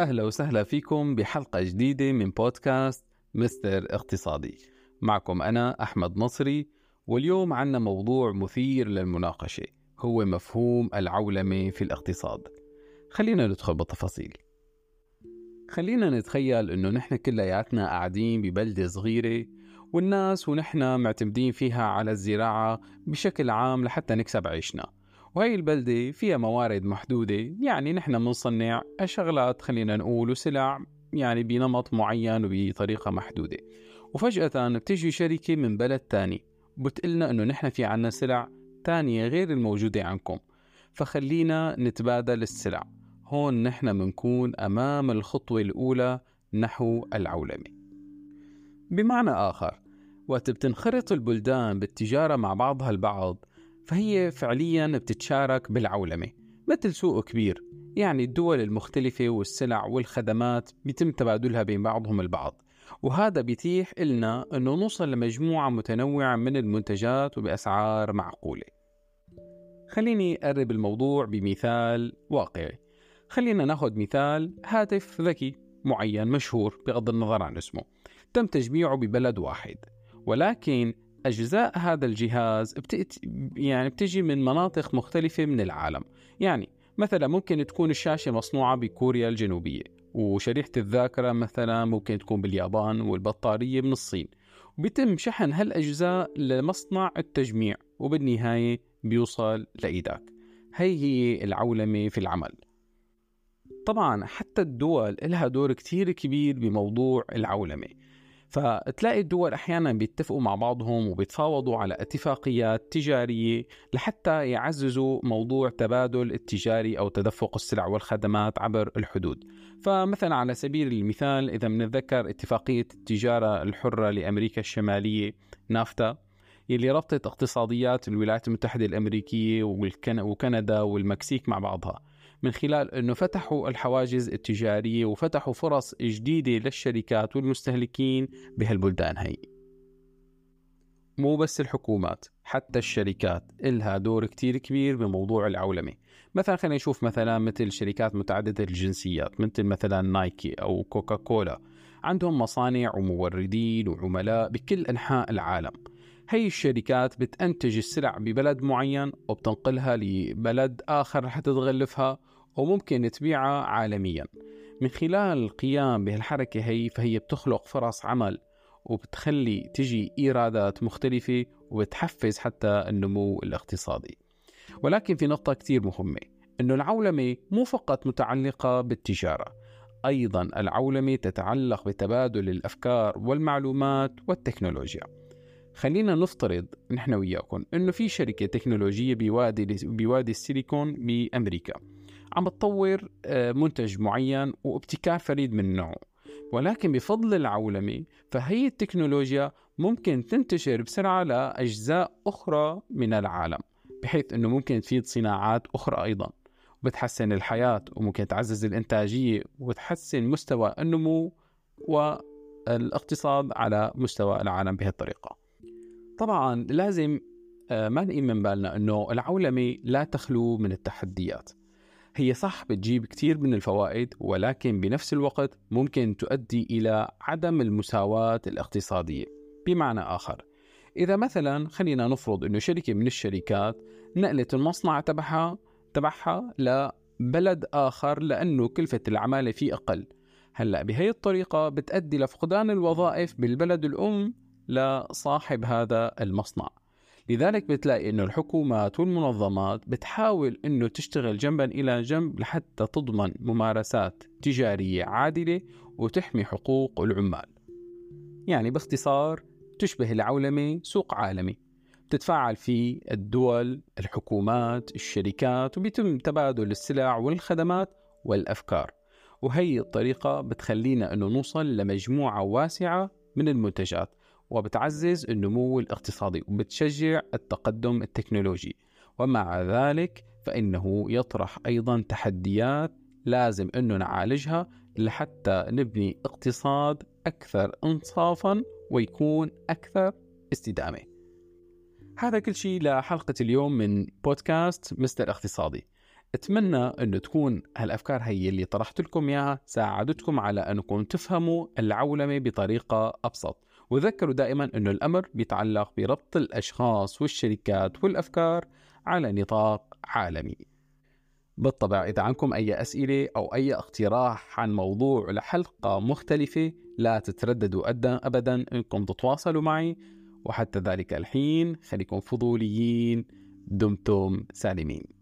أهلا وسهلا فيكم بحلقة جديدة من بودكاست مستر اقتصادي. معكم أنا أحمد نصري واليوم عنا موضوع مثير للمناقشة هو مفهوم العولمة في الاقتصاد. خلينا ندخل بالتفاصيل. خلينا نتخيل إنه نحن كلياتنا قاعدين ببلدة صغيرة والناس ونحن معتمدين فيها على الزراعة بشكل عام لحتى نكسب عيشنا. وهي البلدة فيها موارد محدودة يعني نحن بنصنع شغلات خلينا نقول وسلع يعني بنمط معين وبطريقة محدودة. وفجأة بتجي شركة من بلد تاني وبتقلنا إنه نحن في عنا سلع تانية غير الموجودة عندكم. فخلينا نتبادل السلع. هون نحن بنكون أمام الخطوة الأولى نحو العولمة. بمعنى آخر وقت بتنخرط البلدان بالتجارة مع بعضها البعض فهي فعليا بتتشارك بالعولمة مثل سوق كبير يعني الدول المختلفة والسلع والخدمات بيتم تبادلها بين بعضهم البعض. وهذا بيتيح لنا أنه نوصل لمجموعة متنوعة من المنتجات وبأسعار معقولة. خليني أقرب الموضوع بمثال واقعي. خلينا ناخذ مثال هاتف ذكي معين مشهور بغض النظر عن اسمه تم تجميعه ببلد واحد. ولكن أجزاء هذا الجهاز بتأت... يعني بتجي من مناطق مختلفة من العالم. يعني مثلا ممكن تكون الشاشة مصنوعة بكوريا الجنوبية وشريحة الذاكرة مثلا ممكن تكون باليابان والبطارية من الصين. وبيتم شحن هالأجزاء لمصنع التجميع وبالنهاية بيوصل لإيدك هي هي العولمة في العمل. طبعا حتى الدول لها دور كتير كبير بموضوع العولمة. فتلاقي الدول أحيانا بيتفقوا مع بعضهم وبيتفاوضوا على اتفاقيات تجارية لحتى يعززوا موضوع تبادل التجاري أو تدفق السلع والخدمات عبر الحدود. فمثلا على سبيل المثال إذا بنتذكر اتفاقية التجارة الحرة لأمريكا الشمالية نافتا يلي ربطت اقتصاديات الولايات المتحدة الأمريكية وكندا والمكسيك مع بعضها. من خلال أنه فتحوا الحواجز التجارية وفتحوا فرص جديدة للشركات والمستهلكين بهالبلدان هي. مو بس الحكومات حتى الشركات إلها دور كتير كبير بموضوع العولمة. مثلا خلينا نشوف مثلا مثل شركات متعددة الجنسيات مثل مثلا نايكي أو كوكا كولا عندهم مصانع وموردين وعملاء بكل أنحاء العالم. هي الشركات بتنتج السلع ببلد معين وبتنقلها لبلد آخر حتى تغلفها وممكن تبيعها عالميا. من خلال القيام بهالحركة هي فهي بتخلق فرص عمل وبتخلي تجي إيرادات مختلفة وبتحفز حتى النمو الاقتصادي. ولكن في نقطة كتير مهمة أنه العولمة مو فقط متعلقة بالتجارة. أيضا العولمة تتعلق بتبادل الأفكار والمعلومات والتكنولوجيا. خلينا نفترض نحن وياكم إنه في شركة تكنولوجية بوادي بوادي السيليكون بأمريكا. عم تطور آه، منتج معين وابتكار فريد من نوعه. ولكن بفضل العولمة فهي التكنولوجيا ممكن تنتشر بسرعة لأجزاء أخرى من العالم بحيث إنه ممكن تفيد صناعات أخرى أيضا. وبتحسن الحياة وممكن تعزز الإنتاجية وتحسن مستوى النمو والاقتصاد على مستوى العالم بهالطريقة. طبعا لازم آه، ما نقيم من بالنا إنه العولمة لا تخلو من التحديات. هي صح بتجيب كثير من الفوائد ولكن بنفس الوقت ممكن تؤدي إلى عدم المساواة الاقتصادية. بمعنى آخر إذا مثلا خلينا نفرض إنه شركة من الشركات نقلت المصنع تبعها تبعها لبلد آخر لأنه كلفة العمالة فيه أقل. هلأ بهي الطريقة بتؤدي لفقدان الوظائف بالبلد الأم لصاحب هذا المصنع. لذلك بتلاقي إنه الحكومات والمنظمات بتحاول إنه تشتغل جنبا إلى جنب لحتى تضمن ممارسات تجارية عادلة وتحمي حقوق العمال. يعني باختصار تشبه العولمة سوق عالمي بتتفاعل فيه الدول، الحكومات، الشركات وبيتم تبادل السلع والخدمات والأفكار. وهي الطريقة بتخلينا إنه نوصل لمجموعة واسعة من المنتجات وبتعزز النمو الاقتصادي وبتشجع التقدم التكنولوجي. ومع ذلك فإنه يطرح أيضا تحديات لازم أنه نعالجها لحتى نبني اقتصاد أكثر إنصافا ويكون أكثر استدامة. هذا كل شيء لحلقة اليوم من بودكاست مستر اقتصادي. أتمنى إنه تكون هالأفكار هي اللي طرحت لكم إياها ساعدتكم على أنكم تفهموا العولمة بطريقة أبسط. وذكروا دائما انه الأمر بيتعلق بربط الأشخاص والشركات والأفكار على نطاق عالمي. بالطبع إذا عندكم أي أسئلة أو أي اقتراح عن موضوع لحلقة مختلفة لا تترددوا أبدا أنكم تتواصلوا معي. وحتى ذلك الحين خليكم فضوليين دمتم سالمين.